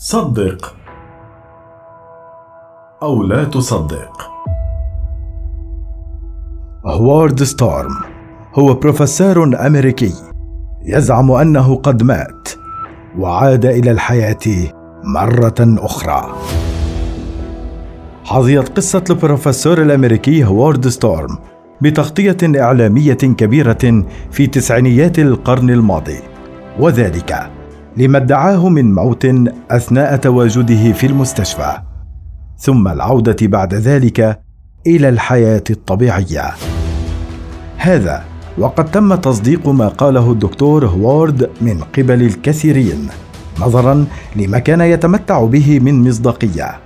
صدق أو لا تصدق. هوارد ستورم هو بروفيسور أمريكي يزعم أنه قد مات وعاد إلى الحياة مرة أخرى. حظيت قصة البروفيسور الأمريكي هوارد ستورم بتغطية إعلامية كبيرة في تسعينيات القرن الماضي وذلك لما ادعاه من موت أثناء تواجده في المستشفى ثم العودة بعد ذلك إلى الحياة الطبيعية. هذا وقد تم تصديق ما قاله الدكتور هوارد من قبل الكثيرين نظرا لما كان يتمتع به من مصداقية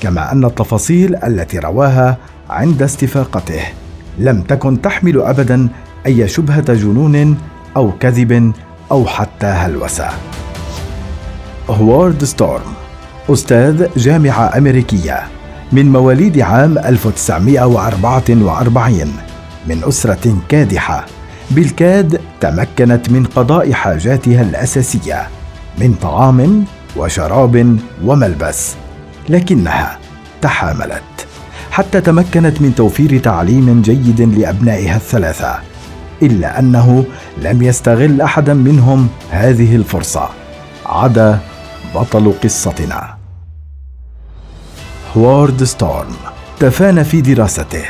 كما أن التفاصيل التي رواها عند استفاقته لم تكن تحمل ابدا أي شبهة جنون أو كذب أو حتى هلوسة. هوارد ستورم أستاذ جامعة أمريكية من مواليد عام 1944 من أسرة كادحة. بالكاد تمكنت من قضاء حاجاتها الأساسية من طعام وشراب وملبس لكنها تحاملت. حتى تمكنت من توفير تعليم جيد لأبنائها الثلاثة إلا أنه لم يستغل أحدا منهم هذه الفرصة عدا بطل قصتنا. هوارد ستورم تفانى في دراسته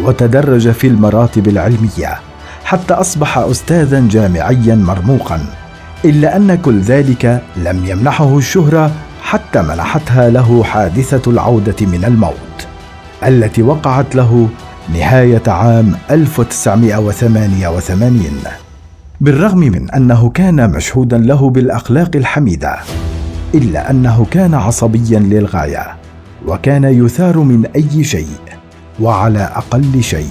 وتدرج في المراتب العلمية حتى أصبح استاذا جامعيا مرموقا إلا أن كل ذلك لم يمنحه الشهرة حتى منحتها له حادثة العودة من الموت التي وقعت له نهاية عام 1988 بالرغم من أنه كان مشهودا له بالأخلاق الحميدة. إلا أنه كان عصبيا للغاية وكان يثار من أي شيء وعلى أقل شيء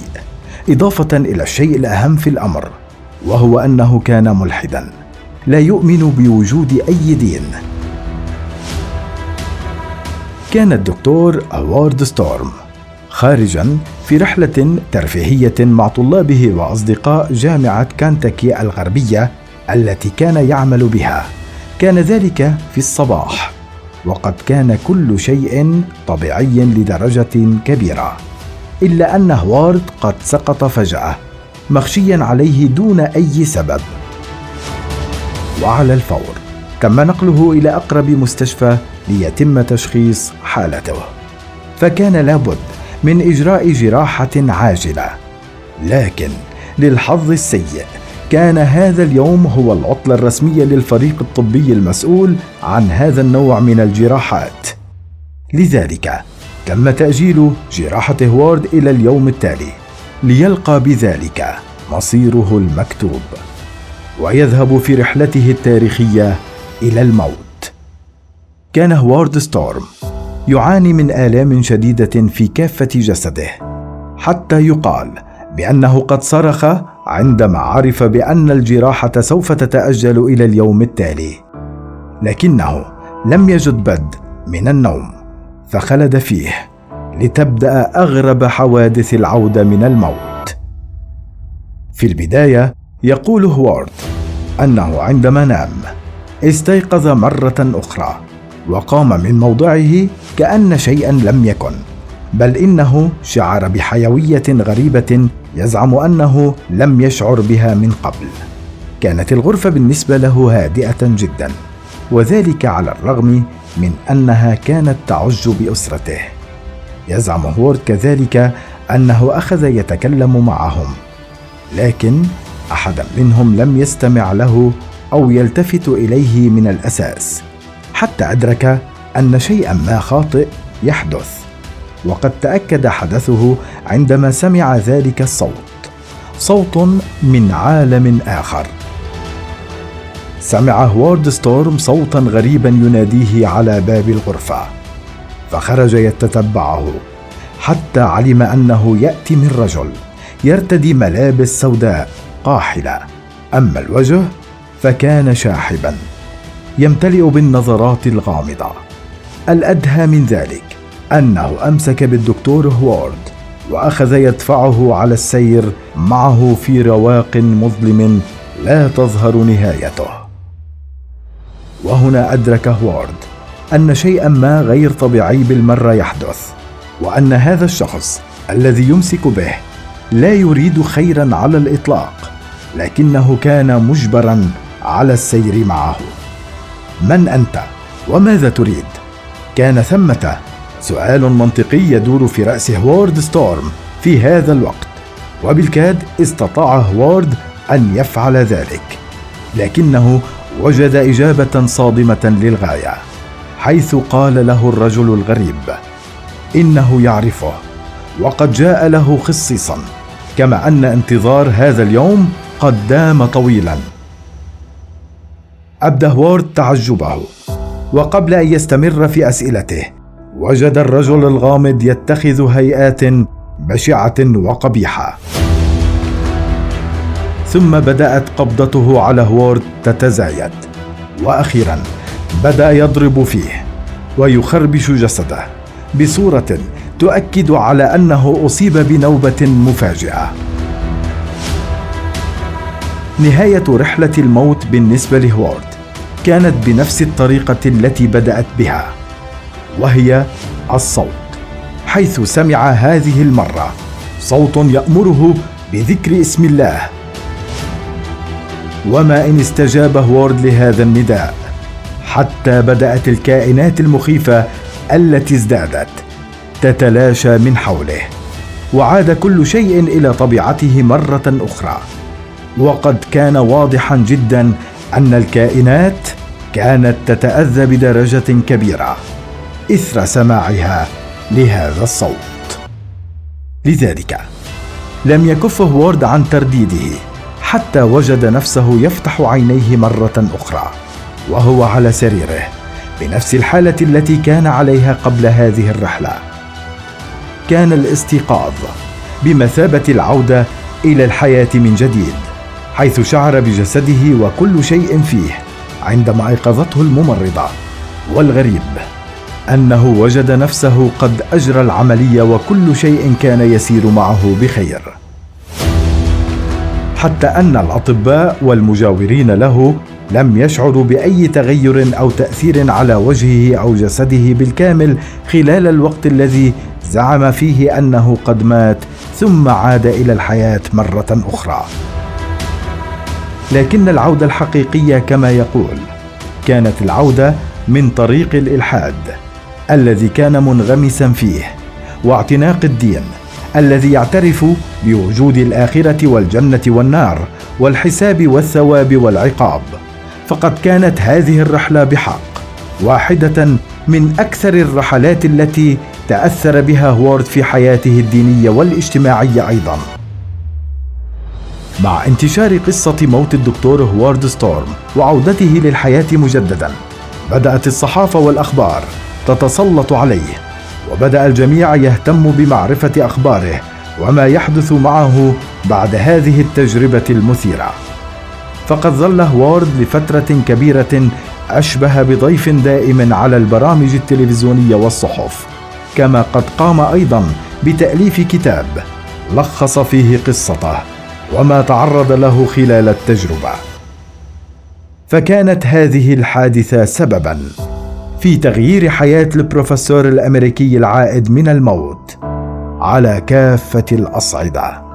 إضافة إلى الشيء الأهم في الأمر وهو أنه كان ملحدا. لا يؤمن بوجود أي دين. كان الدكتور هوارد ستورم خارجا في رحلة ترفيهية مع طلابه وأصدقاء جامعة كانتاكي الغربية التي كان يعمل بها. كان ذلك في الصباح وقد كان كل شيء طبيعي لدرجة كبيرة إلا أن هوارد قد سقط فجأة مغشيا عليه دون أي سبب. وعلى الفور تم نقله إلى أقرب مستشفى ليتم تشخيص حالته. فكان لابد من إجراء جراحة عاجلة لكن للحظ السيء كان هذا اليوم هو العطلة الرسمية للفريق الطبي المسؤول عن هذا النوع من الجراحات. لذلك تم تأجيل جراحة هوارد إلى اليوم التالي ليلقى بذلك مصيره المكتوب ويذهب في رحلته التاريخية إلى الموت. كان هوارد ستورم يعاني من آلام شديدة في كافة جسده حتى يقال بأنه قد صرخ عندما عرف بأن الجراحة سوف تتأجل إلى اليوم التالي. لكنه لم يجد بد من النوم فخلد فيه لتبدأ أغرب حوادث العودة من الموت. في البداية يقول هوارد أنه عندما نام استيقظ مرة أخرى وقام من موضعه كأن شيئا لم يكن بل إنه شعر بحيوية غريبة يزعم أنه لم يشعر بها من قبل. كانت الغرفة بالنسبة له هادئة جدا وذلك على الرغم من أنها كانت تعج بأسرته. يزعم هورد كذلك أنه أخذ يتكلم معهم لكن احدا منهم لم يستمع له أو يلتفت إليه من الأساس حتى أدرك أن شيئا ما خاطئ يحدث. وقد تأكد حدثه عندما سمع ذلك الصوت. صوت من عالم آخر. سمع هوارد ستورم صوتا غريبا يناديه على باب الغرفة فخرج يتتبعه حتى علم أنه يأتي من رجل يرتدي ملابس سوداء قاحلة. أما الوجه فكان شاحبا يمتلئ بالنظرات الغامضة. الأدهى من ذلك. أنه أمسك بالدكتور هوارد وأخذ يدفعه على السير معه في رواق مظلم لا تظهر نهايته. وهنا أدرك هوارد أن شيئا ما غير طبيعي بالمرة يحدث وأن هذا الشخص الذي يمسك به لا يريد خيرا على الإطلاق لكنه كان مجبرا على السير معه. من أنت؟ وماذا تريد؟ كان ثمة سؤال منطقي يدور في رأس هوارد ستورم في هذا الوقت وبالكاد استطاع هوارد أن يفعل ذلك لكنه وجد إجابة صادمة للغاية حيث قال له الرجل الغريب إنه يعرفه وقد جاء له خصيصا كما أن انتظار هذا اليوم قد دام طويلا. أبدى هوارد تعجبه وقبل أن يستمر في أسئلته وجد الرجل الغامض يتخذ هيئات بشعة وقبيحة. ثم بدأت قبضته على هوارد تتزايد. وأخيرا بدأ يضرب فيه ويخربش جسده بصورة تؤكد على أنه أصيب بنوبة مفاجئة. نهاية رحلة الموت بالنسبة لهوارد كانت بنفس الطريقة التي بدأت بها. وهي الصوت حيث سمع هذه المرة صوت يأمره بذكر اسم الله. وما إن استجاب هوارد لهذا النداء حتى بدأت الكائنات المخيفة التي ازدادت تتلاشى من حوله وعاد كل شيء إلى طبيعته مرة أخرى. وقد كان واضحا جدا أن الكائنات كانت تتأذى بدرجة كبيرة. إثر سماعها لهذا الصوت. لذلك لم يكف هوارد عن ترديده حتى وجد نفسه يفتح عينيه مرة أخرى وهو على سريره بنفس الحالة التي كان عليها قبل هذه الرحلة. كان الاستيقاظ بمثابة العودة إلى الحياة من جديد حيث شعر بجسده وكل شيء فيه عندما أيقظته الممرضة والغريب. أنه وجد نفسه قد أجرى العملية وكل شيء كان يسير معه بخير. حتى أن الأطباء والمجاورين له لم يشعروا بأي تغير أو تأثير على وجهه أو جسده بالكامل خلال الوقت الذي زعم فيه أنه قد مات ثم عاد إلى الحياة مرة أخرى. لكن العودة الحقيقية كما يقول كانت العودة من طريق الإلحاد. الذي كان منغمسا فيه واعتناق الدين الذي يعترف بوجود الآخرة والجنة والنار والحساب والثواب والعقاب. فقد كانت هذه الرحلة بحق واحدة من أكثر الرحلات التي تأثر بها هوارد في حياته الدينية والاجتماعية أيضا. مع انتشار قصة موت الدكتور هوارد ستورم وعودته للحياة مجددا بدأت الصحافة والأخبار تتسلط عليه وبدأ الجميع يهتم بمعرفة أخباره وما يحدث معه بعد هذه التجربة المثيرة. فقد ظل هوارد لفترة كبيرة أشبه بضيف دائم على البرامج التلفزيونية والصحف كما قد قام أيضا بتأليف كتاب لخص فيه قصته وما تعرض له خلال التجربة. فكانت هذه الحادثة سببا. في تغيير حياة البروفيسور الأمريكي العائد من الموت على كافة الأصعدة.